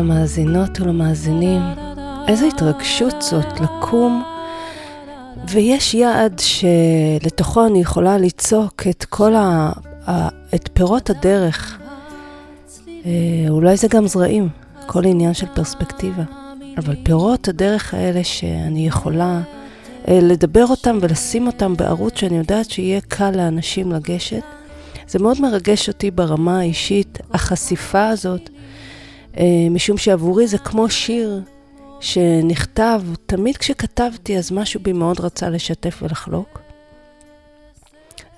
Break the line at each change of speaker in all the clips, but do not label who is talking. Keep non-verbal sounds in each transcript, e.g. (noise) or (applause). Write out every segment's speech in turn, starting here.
למאזינות ולמאזינים. איזו התרגשות זאת לקום, ויש יעד שלתוכו אני יכולה ליצוק את כל ה... את פירות הדרך. אה, אולי זה גם זרעים, כל עניין של פרספקטיבה. אבל פירות הדרך האלה שאני יכולה אה, לדבר אותם ולשים אותם בערוץ שאני יודעת שיהיה קל לאנשים לגשת, זה מאוד מרגש אותי ברמה האישית, החשיפה הזאת, משום שעבורי זה כמו שיר שנכתב, תמיד כשכתבתי אז משהו בי מאוד רצה לשתף ולחלוק.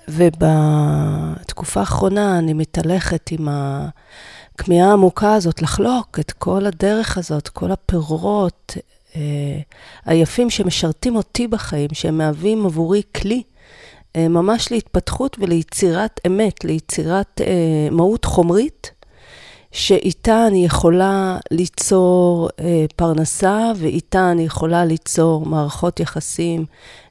ובתקופה האחרונה אני מתהלכת עם הכמיהה העמוקה הזאת לחלוק את כל הדרך הזאת, כל הפירות אה, היפים שמשרתים אותי בחיים, שהם מהווים עבורי כלי אה, ממש להתפתחות וליצירת אמת, ליצירת אה, מהות חומרית, שאיתה אני יכולה ליצור אה, פרנסה, ואיתה אני יכולה ליצור מערכות יחסים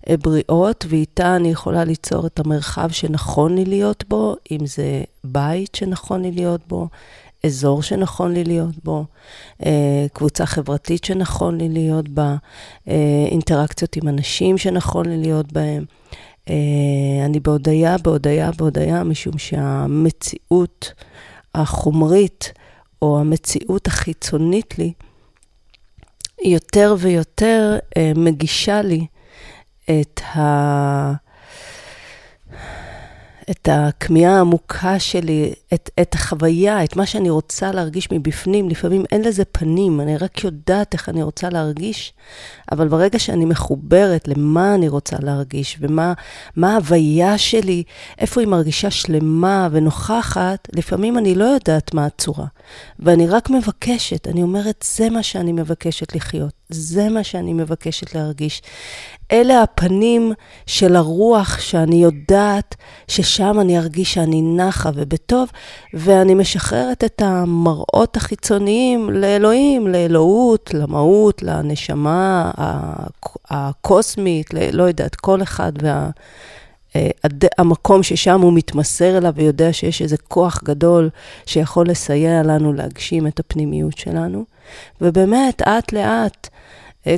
אה, בריאות, ואיתה אני יכולה ליצור את המרחב שנכון לי להיות בו, אם זה בית שנכון לי להיות בו, אזור שנכון לי להיות בו, אה, קבוצה חברתית שנכון לי להיות בה, אה, אינטראקציות עם אנשים שנכון לי להיות בהם. אה, אני בהודיה, בהודיה, בהודיה, משום שהמציאות החומרית, או המציאות החיצונית לי, יותר ויותר אה, מגישה לי את ה... את הכמיהה העמוקה שלי, את, את החוויה, את מה שאני רוצה להרגיש מבפנים. לפעמים אין לזה פנים, אני רק יודעת איך אני רוצה להרגיש, אבל ברגע שאני מחוברת למה אני רוצה להרגיש ומה ההוויה שלי, איפה היא מרגישה שלמה ונוכחת, לפעמים אני לא יודעת מה הצורה. ואני רק מבקשת, אני אומרת, זה מה שאני מבקשת לחיות, זה מה שאני מבקשת להרגיש. אלה הפנים של הרוח שאני יודעת ששם אני ארגיש שאני נחה ובטוב, ואני משחררת את המראות החיצוניים לאלוהים, לאלוהות, למהות, לנשמה הקוסמית, לא יודעת, כל אחד וה... אה, המקום ששם הוא מתמסר אליו ויודע שיש איזה כוח גדול שיכול לסייע לנו להגשים את הפנימיות שלנו. ובאמת, אט לאט,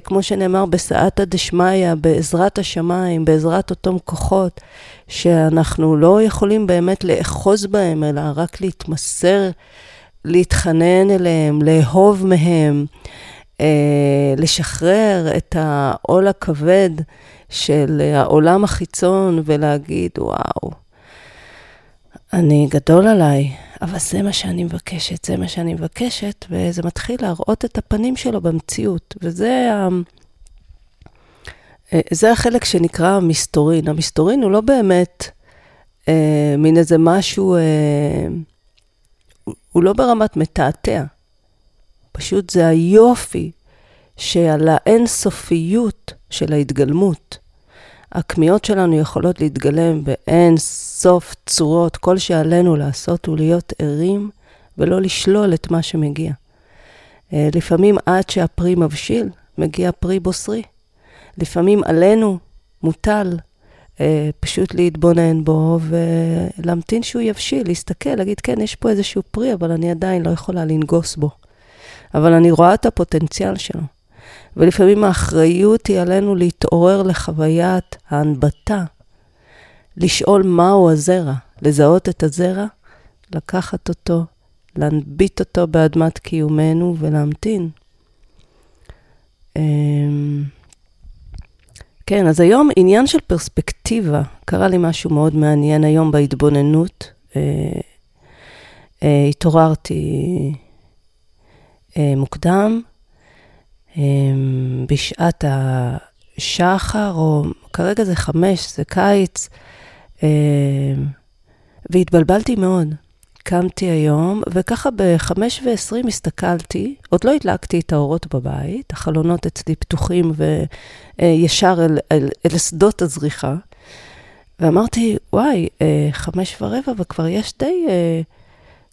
כמו שנאמר, בסעתא דשמיא, בעזרת השמיים, בעזרת אותם כוחות, שאנחנו לא יכולים באמת לאחוז בהם, אלא רק להתמסר, להתחנן אליהם, לאהוב מהם, אה, לשחרר את העול הכבד של העולם החיצון ולהגיד, וואו, אני גדול עליי, אבל זה מה שאני מבקשת, זה מה שאני מבקשת, וזה מתחיל להראות את הפנים שלו במציאות. וזה ה... אה, זה החלק שנקרא המסתורין. המסתורין הוא לא באמת אה, מין איזה משהו, אה, הוא לא ברמת מתעתע. פשוט זה היופי שעל האינסופיות של ההתגלמות. הכמיהות שלנו יכולות להתגלם באין סוף צורות. כל שעלינו לעשות הוא להיות ערים ולא לשלול את מה שמגיע. אה, לפעמים עד שהפרי מבשיל, מגיע פרי בוסרי. לפעמים עלינו מוטל אה, פשוט להתבונן בו ולהמתין שהוא יבשיל, להסתכל, להגיד, כן, יש פה איזשהו פרי, אבל אני עדיין לא יכולה לנגוס בו. אבל אני רואה את הפוטנציאל שלו. ולפעמים האחריות היא עלינו להתעורר לחוויית ההנבטה, לשאול מהו הזרע, לזהות את הזרע, לקחת אותו, להנביט אותו באדמת קיומנו ולהמתין. אמ, כן, אז היום עניין של פרספקטיבה, קרה לי משהו מאוד מעניין היום בהתבוננות. אה, אה, התעוררתי אה, מוקדם, בשעת השחר, או כרגע זה חמש, זה קיץ, אמ, והתבלבלתי מאוד. קמתי היום, וככה בחמש ועשרים הסתכלתי, עוד לא הדלקתי את האורות בבית, החלונות אצלי פתוחים וישר אל, אל, אל שדות הזריחה, ואמרתי, וואי, אה, חמש ורבע, וכבר יש די, אה,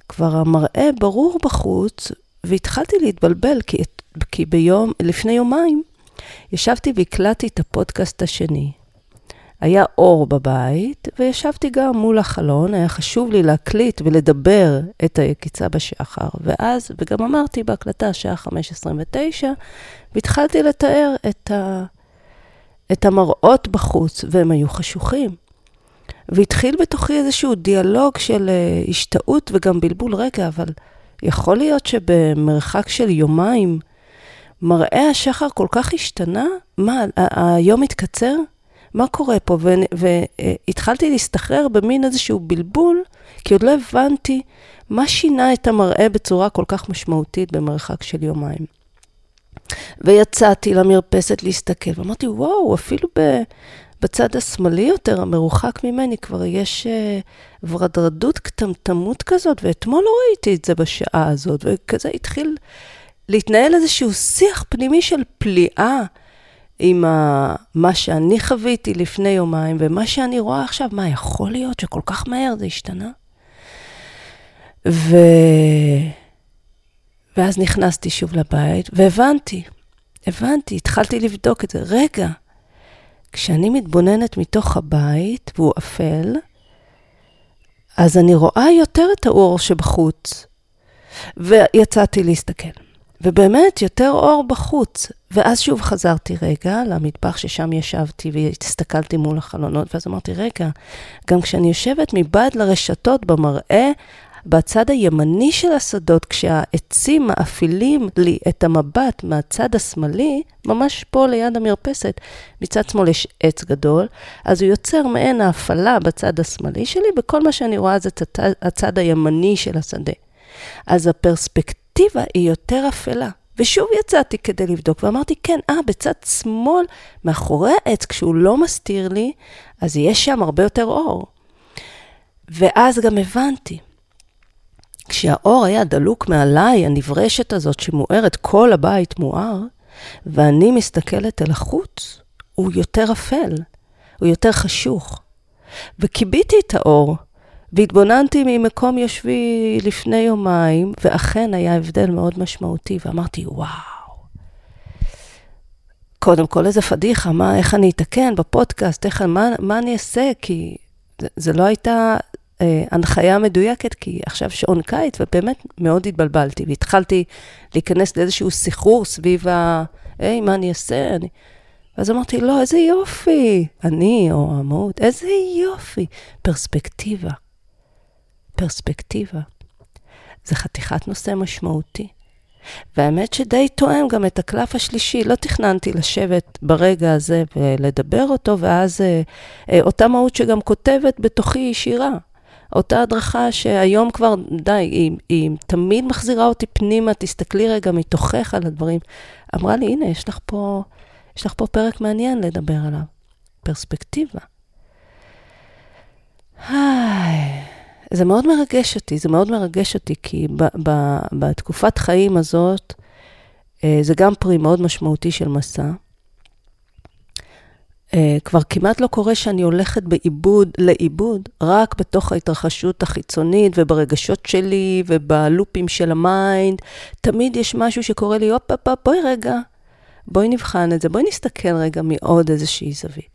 כבר המראה ברור בחוץ, והתחלתי להתבלבל, כי את כי ביום, לפני יומיים, ישבתי והקלטתי את הפודקאסט השני. היה אור בבית, וישבתי גם מול החלון, היה חשוב לי להקליט ולדבר את היקיצה בשחר. ואז, וגם אמרתי בהקלטה, שעה 5.29, והתחלתי לתאר את, ה, את המראות בחוץ, והם היו חשוכים. והתחיל בתוכי איזשהו דיאלוג של uh, השתאות וגם בלבול. רגע, אבל יכול להיות שבמרחק של יומיים, מראה השחר כל כך השתנה? מה, היום התקצר? מה קורה פה? והתחלתי להסתחרר במין איזשהו בלבול, כי עוד לא הבנתי מה שינה את המראה בצורה כל כך משמעותית במרחק של יומיים. ויצאתי למרפסת להסתכל, ואמרתי, וואו, אפילו ב... בצד השמאלי יותר, המרוחק ממני, כבר יש uh, ורדרדות, קטמטמות כזאת, ואתמול לא ראיתי את זה בשעה הזאת, וכזה התחיל להתנהל איזשהו שיח פנימי של פליאה עם ה... מה שאני חוויתי לפני יומיים, ומה שאני רואה עכשיו, מה, יכול להיות שכל כך מהר זה השתנה? ו... ואז נכנסתי שוב לבית, והבנתי, הבנתי, התחלתי לבדוק את זה. רגע, כשאני מתבוננת מתוך הבית, והוא אפל, אז אני רואה יותר את האור שבחוץ. ויצאתי להסתכל. ובאמת, יותר אור בחוץ. ואז שוב חזרתי רגע למטבח ששם ישבתי והסתכלתי מול החלונות, ואז אמרתי, רגע, גם כשאני יושבת מבעד לרשתות במראה, בצד הימני של השדות, כשהעצים מאפילים לי את המבט מהצד השמאלי, ממש פה ליד המרפסת, מצד שמאל יש עץ גדול, אז הוא יוצר מעין ההפעלה בצד השמאלי שלי, וכל מה שאני רואה זה הצד הימני של השדה. אז הפרספקטיבה היא יותר אפלה. ושוב יצאתי כדי לבדוק, ואמרתי, כן, אה, בצד שמאל, מאחורי העץ, כשהוא לא מסתיר לי, אז יש שם הרבה יותר אור. ואז גם הבנתי, כשהאור היה דלוק מעליי, הנברשת הזאת שמוארת, כל הבית מואר, ואני מסתכלת אל החוץ, הוא יותר אפל, הוא יותר חשוך. וכיביתי את האור, והתבוננתי ממקום יושבי לפני יומיים, ואכן היה הבדל מאוד משמעותי, ואמרתי, וואו. קודם כל, איזה פדיחה, מה, איך אני אתקן בפודקאסט, איך, מה, מה אני אעשה? כי זה, זה לא הייתה אה, הנחיה מדויקת, כי עכשיו שעון קיץ, ובאמת מאוד התבלבלתי, והתחלתי להיכנס לאיזשהו סחרור סביב ה... היי, מה אני אעשה? אני... ואז אמרתי, לא, איזה יופי, אני או המהות, איזה יופי. פרספקטיבה. פרספקטיבה. זה חתיכת נושא משמעותי. והאמת שדי תואם גם את הקלף השלישי. לא תכננתי לשבת ברגע הזה ולדבר אותו, ואז אה, אה, אותה מהות שגם כותבת בתוכי שירה. אותה הדרכה שהיום כבר, די, היא, היא תמיד מחזירה אותי פנימה, תסתכלי רגע מתוכך על הדברים. אמרה לי, הנה, יש לך פה, יש לך פה פרק מעניין לדבר עליו. פרספקטיבה. היי, זה מאוד מרגש אותי, זה מאוד מרגש אותי, כי ב, ב, בתקופת חיים הזאת, אה, זה גם פרי מאוד משמעותי של מסע. Uh, כבר כמעט לא קורה שאני הולכת באיבוד, לאיבוד, רק בתוך ההתרחשות החיצונית וברגשות שלי ובלופים של ה mind. תמיד יש משהו שקורה לי, הופ, הופ, בואי רגע, בואי נבחן את זה, בואי נסתכל רגע מעוד איזושהי זווית.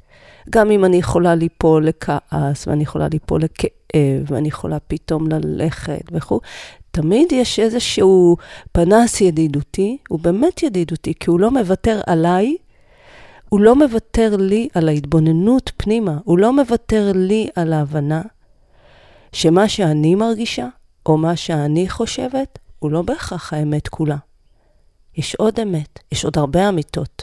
גם אם אני יכולה ליפול לכעס, ואני יכולה ליפול לכאב, ואני יכולה פתאום ללכת וכו', תמיד יש איזשהו פנס ידידותי, הוא באמת ידידותי, כי הוא לא מוותר עליי, הוא לא מוותר לי על ההתבוננות פנימה, הוא לא מוותר לי על ההבנה שמה שאני מרגישה, או מה שאני חושבת, הוא לא בהכרח האמת כולה. יש עוד אמת, יש עוד הרבה אמיתות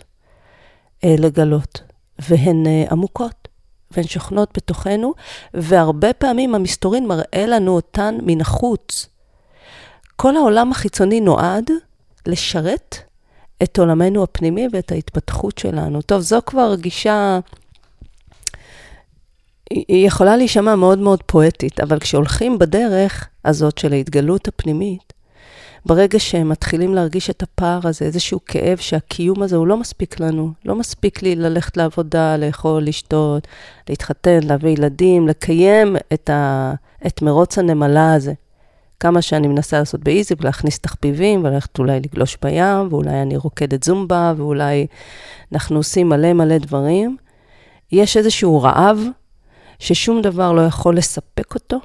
אה, לגלות, והן אה, עמוקות, והן שוכנות בתוכנו, והרבה פעמים המסתורין מראה לנו אותן מן החוץ. כל העולם החיצוני נועד לשרת את עולמנו הפנימי ואת ההתפתחות שלנו. טוב, זו כבר גישה, היא יכולה להישמע מאוד מאוד פואטית, אבל כשהולכים בדרך הזאת של ההתגלות הפנימית, ברגע שהם מתחילים להרגיש את הפער הזה, איזשהו כאב שהקיום הזה הוא לא מספיק לנו. לא מספיק לי ללכת לעבודה, לאכול, לשתות, להתחתן, להביא ילדים, לקיים את, ה... את מרוץ הנמלה הזה. כמה שאני מנסה לעשות באיזי ולהכניס תחביבים וללכת אולי לגלוש בים, ואולי אני רוקדת זומבה, ואולי אנחנו עושים מלא מלא דברים. יש איזשהו רעב ששום דבר לא יכול לספק אותו,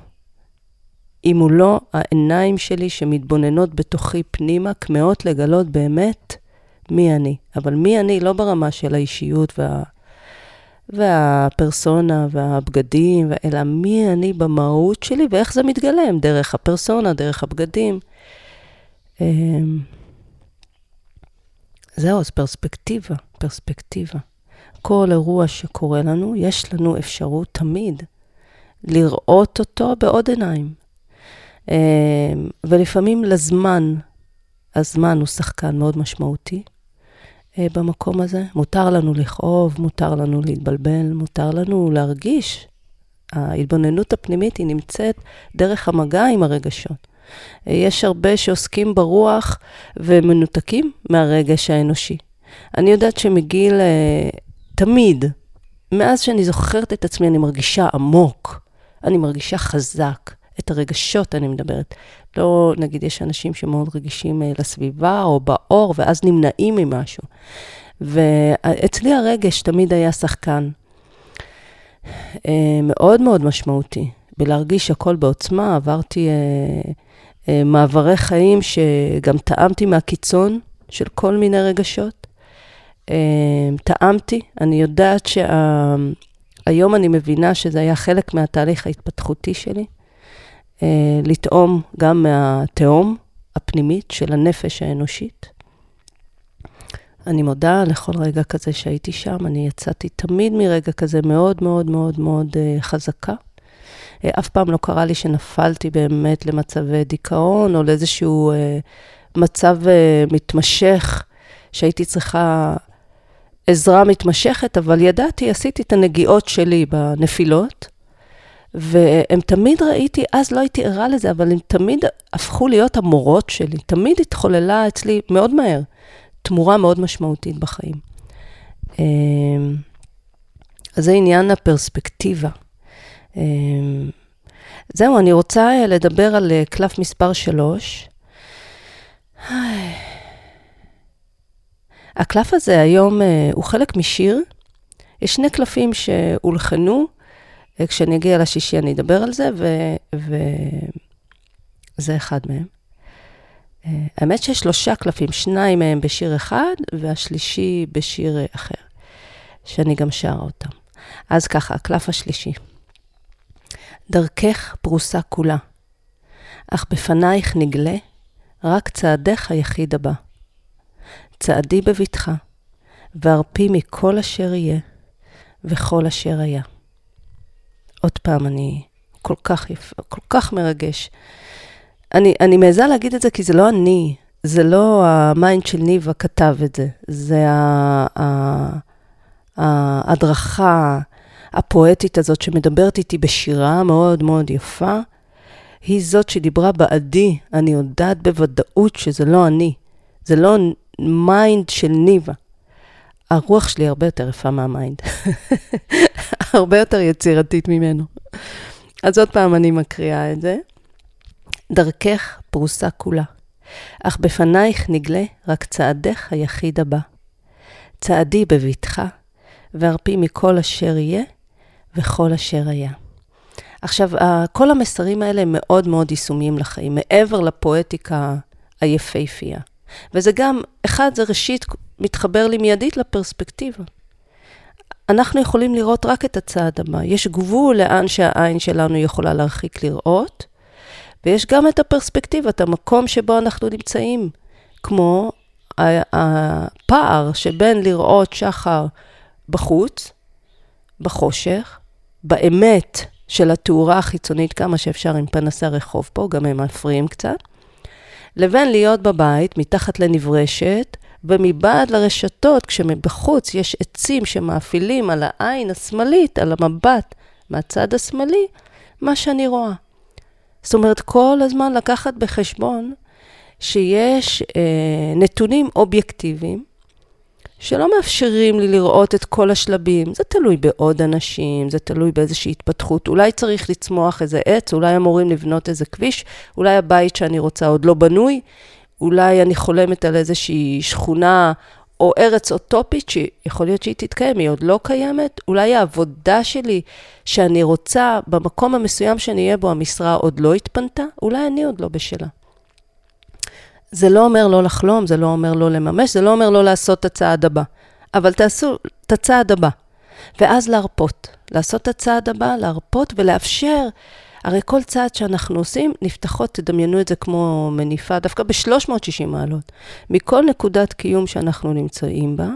אם הוא לא העיניים שלי שמתבוננות בתוכי פנימה, כמהות לגלות באמת מי אני. אבל מי אני לא ברמה של האישיות וה... והפרסונה והבגדים, אלא מי אני במהות שלי ואיך זה מתגלם, דרך הפרסונה, דרך הבגדים. אמ, זהו, אז פרספקטיבה, פרספקטיבה. כל אירוע שקורה לנו, יש לנו אפשרות תמיד לראות אותו בעוד עיניים. אמ, ולפעמים לזמן, הזמן הוא שחקן מאוד משמעותי אה, במקום הזה. מותר לנו לכאוב, מותר לנו להתבלבל, מותר לנו להרגיש. ההתבוננות הפנימית היא נמצאת דרך המגע עם הרגשות. יש הרבה שעוסקים ברוח ומנותקים מהרגש האנושי. אני יודעת שמגיל, אה, תמיד, מאז שאני זוכרת את עצמי, אני מרגישה עמוק, אני מרגישה חזק. את הרגשות אני מדברת. לא, נגיד, יש אנשים שמאוד רגישים אה, לסביבה או באור, ואז נמנעים ממשהו. ואצלי הרגש תמיד היה שחקן. מאוד מאוד משמעותי. בלהרגיש הכל בעוצמה, עברתי אה, מעברי חיים שגם טעמתי מהקיצון של כל מיני רגשות. אה, טעמתי, אני יודעת שהיום אני מבינה שזה היה חלק מהתהליך ההתפתחותי שלי, אה, לטעום גם מהתהום הפנימית של הנפש האנושית. אני מודה לכל רגע כזה שהייתי שם, אני יצאתי תמיד מרגע כזה מאוד מאוד מאוד מאוד חזקה. אה, אף פעם לא קרה לי שנפלתי באמת למצבי דיכאון, או לאיזשהו אה, מצב אה, מתמשך, שהייתי צריכה עזרה מתמשכת, אבל ידעתי, עשיתי את הנגיעות שלי בנפילות, והם תמיד ראיתי, אז לא הייתי ערה לזה, אבל הם תמיד הפכו להיות המורות שלי. תמיד התחוללה אצלי מאוד מהר תמורה מאוד משמעותית בחיים. אז זה עניין הפרספקטיבה. אמ, זהו, אני רוצה אה, לדבר על אה, קלף מספר 3. הקלף הזה היום אה, הוא חלק משיר. יש שני קלפים שהולחנו, כשאני אגיע לשישי אני אדבר על זה, וזה אחד מהם. האמת שיש שלושה קלפים, שניים מהם בשיר אחד, והשלישי בשיר אחר, שאני גם שרה אותם. אז ככה, הקלף השלישי. דרכך פרוסה כולה, אך בפנייך נגלה רק צעדך היחיד הבא. צעדי בבטחה, והרפי מכל אשר יהיה, וכל אשר היה. עוד פעם, אני כל כך יפה, כל כך מרגש. אני, אני מעיזה להגיד את זה כי זה לא אני, זה לא ה mind של ניבה כתב את זה, זה ההדרכה, הפואטית הזאת שמדברת איתי בשירה מאוד מאוד יפה, היא זאת שדיברה בעדי. אני יודעת בוודאות שזה לא אני. זה לא mind של ניבה. הרוח שלי הרבה יותר יפה מה mind. (laughs) הרבה יותר יצירתית ממנו. אז עוד פעם אני מקריאה את זה. דרכך פרוסה כולה, אך בפנייך נגלה רק צעדך היחיד הבא. צעדי בבטחה, והרפי מכל אשר יהיה, וכל אשר היה. עכשיו, כל המסרים האלה הם מאוד מאוד יישומיים לחיים, מעבר לפואטיקה היפהפייה. וזה גם, אחד, זה ראשית מתחבר לי מיידית לפרספקטיבה. אנחנו יכולים לראות רק את הצעד הבא. יש גבול לאן שהעין שלנו יכולה להרחיק לראות, ויש גם את הפרספקטיבה, את המקום שבו אנחנו נמצאים, כמו הפער שבין לראות שחר בחוץ, בחושך, באמת של התאורה החיצונית כמה שאפשר עם פנסי הרחוב פה, גם הם מפריעים קצת, לבין להיות בבית, מתחת לנברשת, ומבעד לרשתות, כשמבחוץ יש עצים שמאפילים על העין השמאלית, על המבט מהצד השמאלי, מה שאני רואה. זאת אומרת, כל הזמן לקחת בחשבון שיש אה, נתונים אובייקטיביים, שלא מאפשרים לי לראות את כל השלבים. זה תלוי בעוד אנשים, זה תלוי באיזושהי התפתחות. אולי צריך לצמוח איזה עץ, אולי אמורים לבנות איזה כביש, אולי הבית שאני רוצה עוד לא בנוי, אולי אני חולמת על איזושהי שכונה או ארץ אוטופית, שיכול להיות שהיא תתקיים, היא עוד לא קיימת, אולי העבודה שלי שאני רוצה, במקום המסוים שאני אהיה בו, המשרה עוד לא התפנתה, אולי אני עוד לא בשלה. זה לא אומר לא לחלום, זה לא אומר לא לממש, זה לא אומר לא לעשות את הצעד הבא. אבל תעשו את הצעד הבא. ואז להרפות. לעשות את הצעד הבא, להרפות ולאפשר. הרי כל צעד שאנחנו עושים, נפתחות, תדמיינו את זה כמו מניפה, דווקא ב-360 מעלות. מכל נקודת קיום שאנחנו נמצאים בה,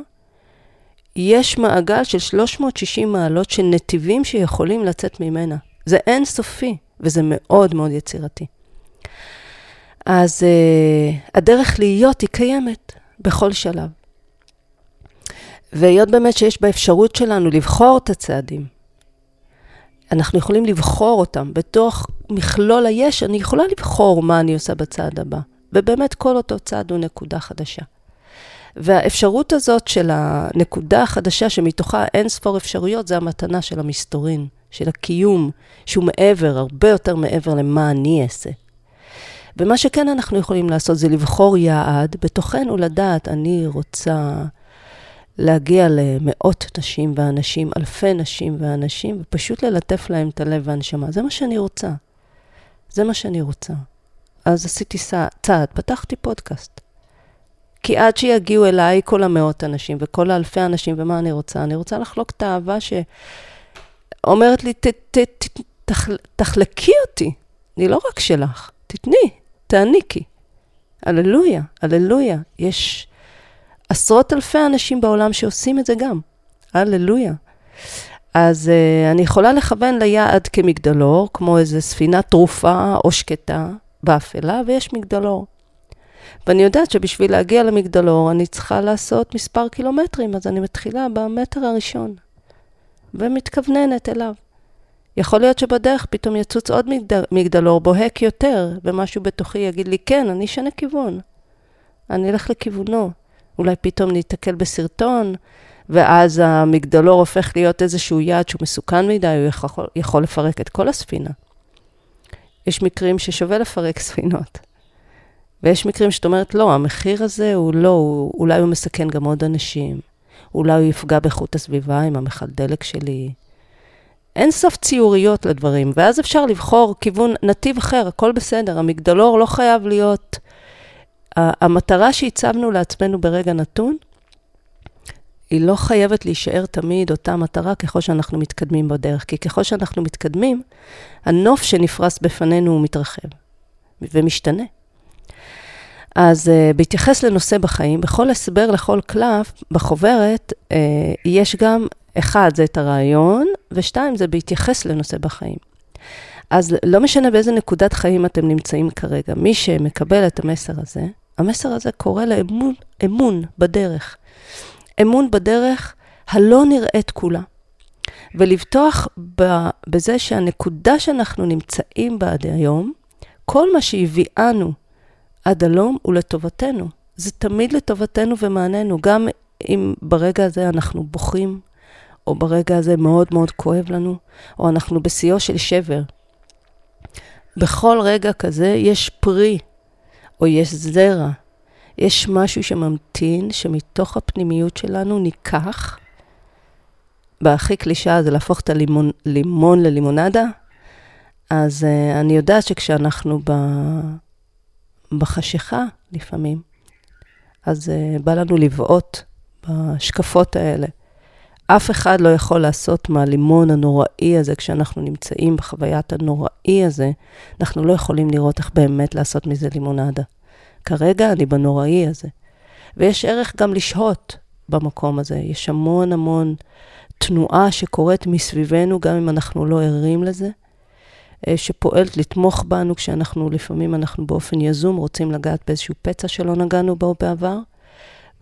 יש מעגל של 360 מעלות של נתיבים שיכולים לצאת ממנה. זה אינסופי, וזה מאוד מאוד יצירתי. אז uh, הדרך להיות היא קיימת בכל שלב. והיות באמת שיש באפשרות שלנו לבחור את הצעדים, אנחנו יכולים לבחור אותם. בתוך מכלול היש, אני יכולה לבחור מה אני עושה בצעד הבא. ובאמת כל אותו צעד הוא נקודה חדשה. והאפשרות הזאת של הנקודה החדשה, שמתוכה אין ספור אפשרויות, זה המתנה של המסתורין, של הקיום, שהוא מעבר, הרבה יותר מעבר למה אני אעשה. ומה שכן אנחנו יכולים לעשות זה לבחור יעד, בתוכנו לדעת, אני רוצה להגיע למאות נשים ואנשים, אלפי נשים ואנשים, ופשוט ללטף להם את הלב והנשמה. זה מה שאני רוצה. זה מה שאני רוצה. אז עשיתי צעד, פתחתי פודקאסט. כי עד שיגיעו אליי כל המאות אנשים וכל האלפי אנשים, ומה אני רוצה? אני רוצה לחלוק את האהבה שאומרת לי, ת, ת, ת, תח, תחלקי אותי. אני לא רק שלך, תתני, תעניקי. הללויה, הללויה. יש עשרות אלפי אנשים בעולם שעושים את זה גם. הללויה. אז uh, אני יכולה לכוון ליעד כמגדלור, כמו איזו ספינה טרופה או שקטה באפלה, ויש מגדלור. ואני יודעת שבשביל להגיע למגדלור אני צריכה לעשות מספר קילומטרים, אז אני מתחילה במטר הראשון, ומתכווננת אליו. יכול להיות שבדרך פתאום יצוץ עוד מגדל, מגדלור בוהק יותר, ומשהו בתוכי יגיד לי, כן, אני אשנה כיוון. אני אלך לכיוונו. אולי פתאום ניתקל בסרטון, ואז המגדלור הופך להיות איזשהו יעד שהוא מסוכן מדי, הוא יכול, יכול לפרק את כל הספינה. יש מקרים ששווה לפרק ספינות. ויש מקרים שאת אומרת, לא, המחיר הזה הוא לא, הוא, אולי הוא מסכן גם עוד אנשים. אולי הוא יפגע באיכות הסביבה עם המכל דלק שלי. אין סוף ציוריות לדברים, ואז אפשר לבחור כיוון, נתיב אחר, הכל בסדר. המגדלור לא חייב להיות המטרה שהצבנו לעצמנו ברגע נתון, היא לא חייבת להישאר תמיד אותה מטרה ככל שאנחנו מתקדמים בדרך, כי ככל שאנחנו מתקדמים, הנוף שנפרס בפנינו הוא מתרחב ומשתנה. אז uh, בהתייחס לנושא בחיים, בכל הסבר לכל קלף בחוברת, uh, יש גם, אחד, זה את הרעיון, ושתיים, זה בהתייחס לנושא בחיים. אז לא משנה באיזה נקודת חיים אתם נמצאים כרגע, מי שמקבל את המסר הזה, המסר הזה קורא לאמון אמון בדרך. אמון בדרך הלא נראית כולה. ולבטוח בזה שהנקודה שאנחנו נמצאים בה עד היום, כל מה שהביאנו עד הלום הוא לטובתנו. זה תמיד לטובתנו ומעננו, גם אם ברגע הזה אנחנו בוכים, או ברגע הזה מאוד מאוד כואב לנו, או אנחנו בשיאו של שבר. בכל רגע כזה יש פרי או יש זרע, יש משהו שממתין, שמתוך הפנימיות שלנו ניקח, בהכי קלישה זה להפוך את הלימון ללימונדה, אז uh, אני יודעת שכשאנחנו ב... בחשיכה לפעמים, אז uh, בא לנו לבעוט בשקפות האלה. אף אחד לא יכול לעשות מהלימון הנוראי הזה, כשאנחנו נמצאים בחוויית הנוראי הזה, אנחנו לא יכולים לראות איך באמת לעשות מזה לימונדה. כרגע אני בנוראי הזה. ויש ערך גם לשהות במקום הזה. יש המון המון תנועה שקורית מסביבנו, גם אם אנחנו לא ערים לזה, אה, שפועלת לתמוך בנו כשאנחנו, לפעמים אנחנו באופן יזום רוצים לגעת באיזשהו פצע שלא נגענו בו בעבר,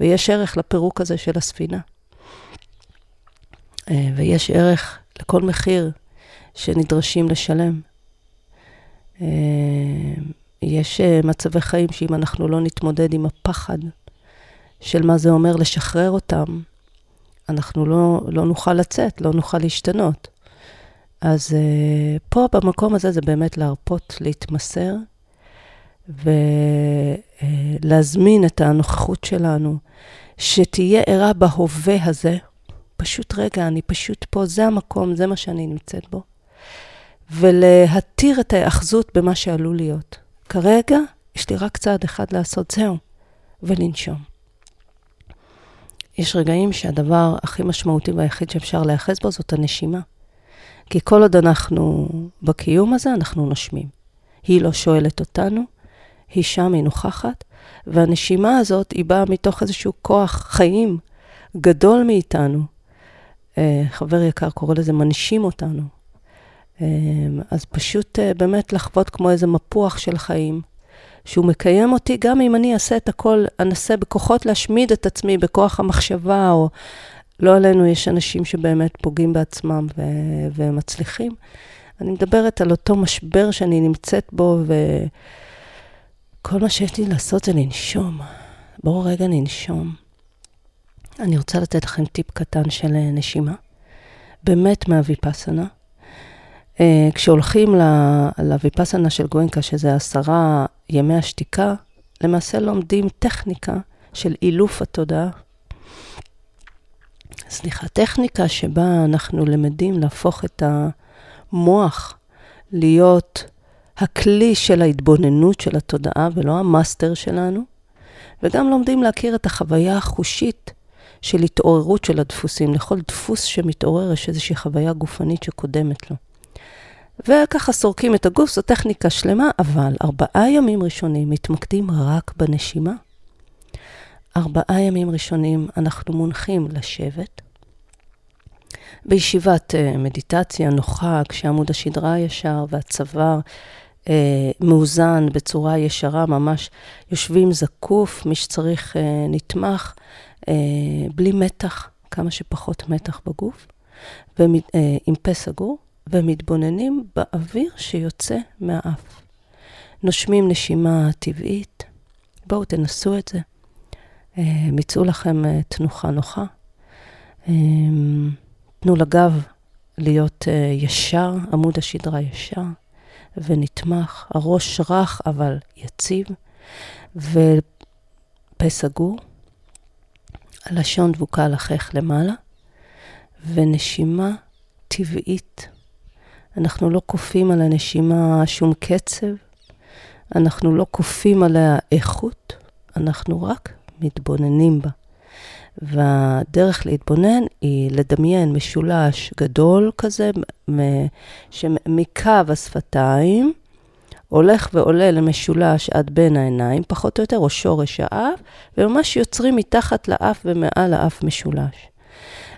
ויש ערך לפירוק הזה של הספינה. אה, ויש ערך לכל מחיר שנדרשים לשלם. אה, יש אה, מצבי חיים שאם אנחנו לא נתמודד עם הפחד של מה זה אומר לשחרר אותם, אנחנו לא, לא נוכל לצאת, לא נוכל להשתנות. אז פה, במקום הזה, זה באמת להרפות, להתמסר, ולהזמין את הנוכחות שלנו, שתהיה ערה בהווה הזה. פשוט רגע, אני פשוט פה, זה המקום, זה מה שאני נמצאת בו. ולהתיר את ההאחזות במה שעלול להיות. כרגע, יש לי רק צעד אחד לעשות, זהו, ולנשום. יש רגעים שהדבר הכי משמעותי והיחיד שאפשר להיאחז בו זאת הנשימה. כי כל עוד אנחנו בקיום הזה, אנחנו נושמים. היא לא שואלת אותנו, היא שם, היא נוכחת, והנשימה הזאת, היא באה מתוך איזשהו כוח חיים גדול מאיתנו. אה, חבר יקר קורא לזה מנשים אותנו. אה, אז פשוט אה, באמת לחוות כמו איזה מפוח של חיים, שהוא מקיים אותי, גם אם אני אעשה את הכל, אנסה בכוחות להשמיד את עצמי, בכוח המחשבה, או לא עלינו, יש אנשים שבאמת פוגעים בעצמם ו- ומצליחים. אני מדברת על אותו משבר שאני נמצאת בו, וכל מה שיש לי לעשות זה לנשום. בואו רגע ננשום. אני רוצה לתת לכם טיפ קטן של נשימה, באמת מהוויפסנה. אה, כשהולכים לוויפסנה של גואנקה, שזה עשרה ימי השתיקה, למעשה לומדים טכניקה של אילוף התודעה. סליחה, טכניקה שבה אנחנו למדים להפוך את המוח להיות הכלי של ההתבוננות של התודעה ולא המאסטר שלנו, וגם לומדים להכיר את החוויה החושית של התעוררות של הדפוסים. לכל דפוס שמתעורר יש איזושהי חוויה גופנית שקודמת לו. וככה סורקים את הגוף, זו טכניקה שלמה, אבל ארבעה ימים ראשונים מתמקדים רק בנשימה. ארבעה ימים ראשונים אנחנו מונחים לשבת. בישיבת uh, מדיטציה נוחה, כשעמוד השדרה ישר והצוואר uh, מאוזן בצורה ישרה, ממש יושבים זקוף, מי שצריך uh, נתמך, בלי מתח, כמה שפחות מתח בגוף, ועם uh, פה סגור. ומתבוננים באוויר שיוצא מהאף. נושמים נשימה טבעית, בואו תנסו את זה. אה, מיצאו לכם אה, תנוחה נוחה. אה, תנו לגב להיות ישר, עמוד השדרה ישר ונתמך, הראש רך אבל יציב, ופה סגור, הלשון דבוקה לחך למעלה, ונשימה טבעית. אנחנו לא כופים על הנשימה שום קצב, אנחנו לא כופים עליה איכות, אנחנו רק מתבוננים בה. והדרך להתבונן היא לדמיין משולש גדול כזה, שמקו השפתיים הולך ועולה למשולש עד בין העיניים, פחות או יותר, או שורש האף, וממש יוצרים מתחת לאף ומעל האף משולש.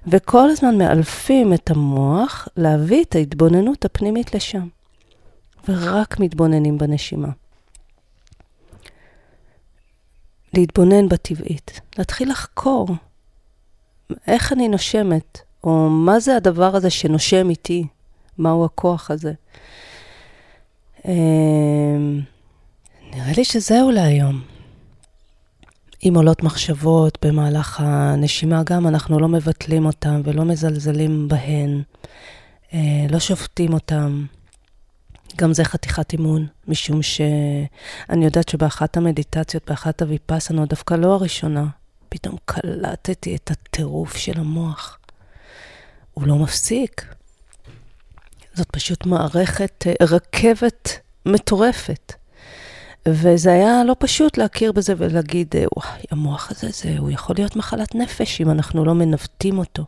וכל הזמן מאלפים את המוח להביא את ההתבוננות הפנימית לשם. ורק מתבוננים בנשימה. להתבונן בטבעית, להתחיל לחקור איך אני נושמת, או מה זה הדבר הזה שנושם איתי, מהו הכוח הזה. אמ, נראה לי שזהו להיום. אם עולות מחשבות במהלך הנשימה, גם אנחנו לא מבטלים אותן ולא מזלזלים בהן, אה, לא שופטים אותן. גם זה חתיכת אימון, משום שאני יודעת שבאחת המדיטציות, באחת הוויפסנות, דווקא לא הראשונה, פתאום קלטתי את הטירוף של המוח. הוא לא מפסיק. זאת פשוט מערכת, אה, רכבת מטורפת. וזה היה לא פשוט להכיר בזה ולהגיד, אה, וואי, המוח הזה, זה, הוא יכול להיות מחלת נפש אם אנחנו לא מנווטים אותו.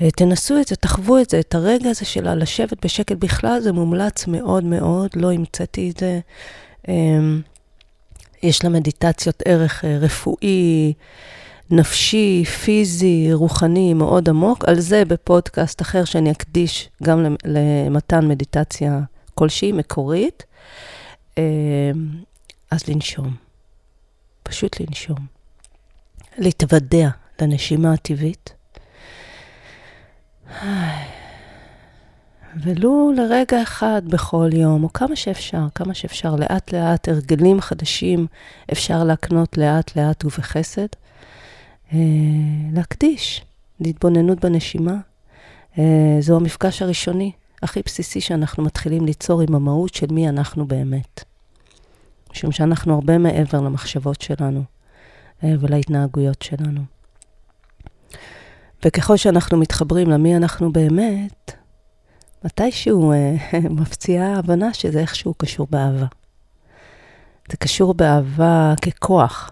אה, תנסו את זה, תחוו את זה, את הרגע הזה של לשבת בשקט בכלל, זה מומלץ מאוד מאוד, לא המצאתי את זה. אמ, יש למדיטציות ערך רפואי, נפשי, פיזי, רוחני מאוד עמוק. על זה בפודקאסט אחר שאני אקדיש גם למתן מדיטציה כלשהי, מקורית. אמ, אז לנשום. פשוט לנשום. להתוודע לנשימה הטבעית. ולו לרגע אחד בכל יום, או כמה שאפשר, כמה שאפשר, לאט לאט, הרגלים חדשים אפשר להקנות לאט לאט ובחסד. אה, להקדיש להתבוננות בנשימה. אה, זו המפגש הראשוני הכי בסיסי שאנחנו מתחילים ליצור עם המהות של מי אנחנו באמת. משום שאנחנו הרבה מעבר למחשבות שלנו. אה, ולהתנהגויות שלנו. וככל שאנחנו מתחברים למי אנחנו באמת, מתישהו (laughs) מפציעה ההבנה שזה איכשהו קשור באהבה. זה קשור באהבה ככוח,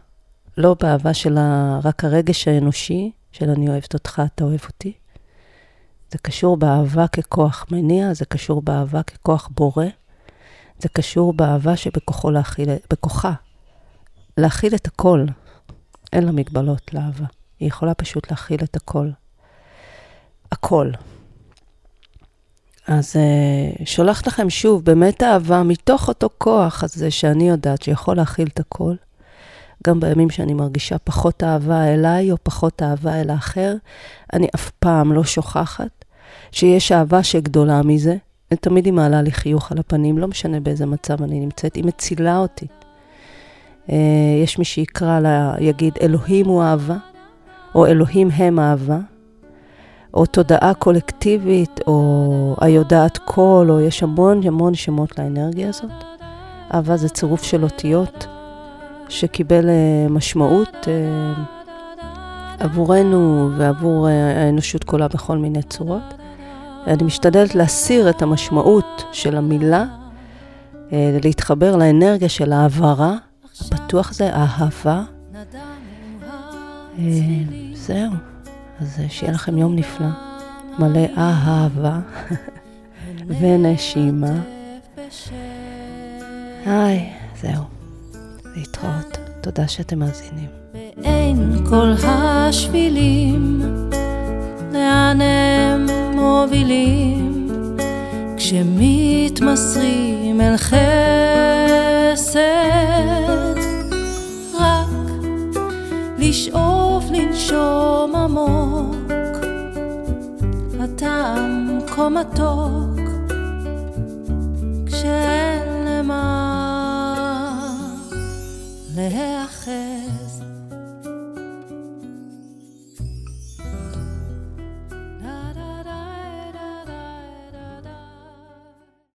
לא באהבה של רק הרגש האנושי, של אני אוהבת אותך, אתה אוהב אותי. זה קשור באהבה ככוח מניע, זה קשור באהבה ככוח בורא, זה קשור באהבה שבכוחה להכיל, בכוחה להכיל את הכל. אין לה מגבלות לאהבה. היא יכולה פשוט להכיל את הכל. הכל. אז uh, שולחת לכם שוב, באמת אהבה מתוך אותו כוח הזה שאני יודעת שיכול להכיל את הכל. גם בימים שאני מרגישה פחות אהבה אליי או פחות אהבה אל האחר, אני אף פעם לא שוכחת שיש אהבה שגדולה מזה. תמיד היא מעלה לי חיוך על הפנים, לא משנה באיזה מצב אני נמצאת, היא מצילה אותי. Uh, יש מי שיקרא לה, יגיד, אלוהים הוא אהבה, או אלוהים הם אהבה, או תודעה קולקטיבית, או היודעת קול, או יש המון המון שמות לאנרגיה הזאת. אהבה זה צירוף של אותיות שקיבל uh, משמעות uh, עבורנו ועבור uh, האנושות כולה בכל מיני צורות. אני משתדלת להסיר את המשמעות של המילה, להתחבר לאנרגיה של העברה, בטוח זה אהבה. זהו. אז שיהיה לכם יום נפלא, מלא אהבה (laughs) ונשימה. היי, זהו, להתראות. תודה שאתם מאזינים.
ואין כל השבילים, לאן הם מובילים, כשמתמסרים אל חסד, רק לשאוף לנשום עמוק, הטעם כה מתוק, כשאין למה להיאחז.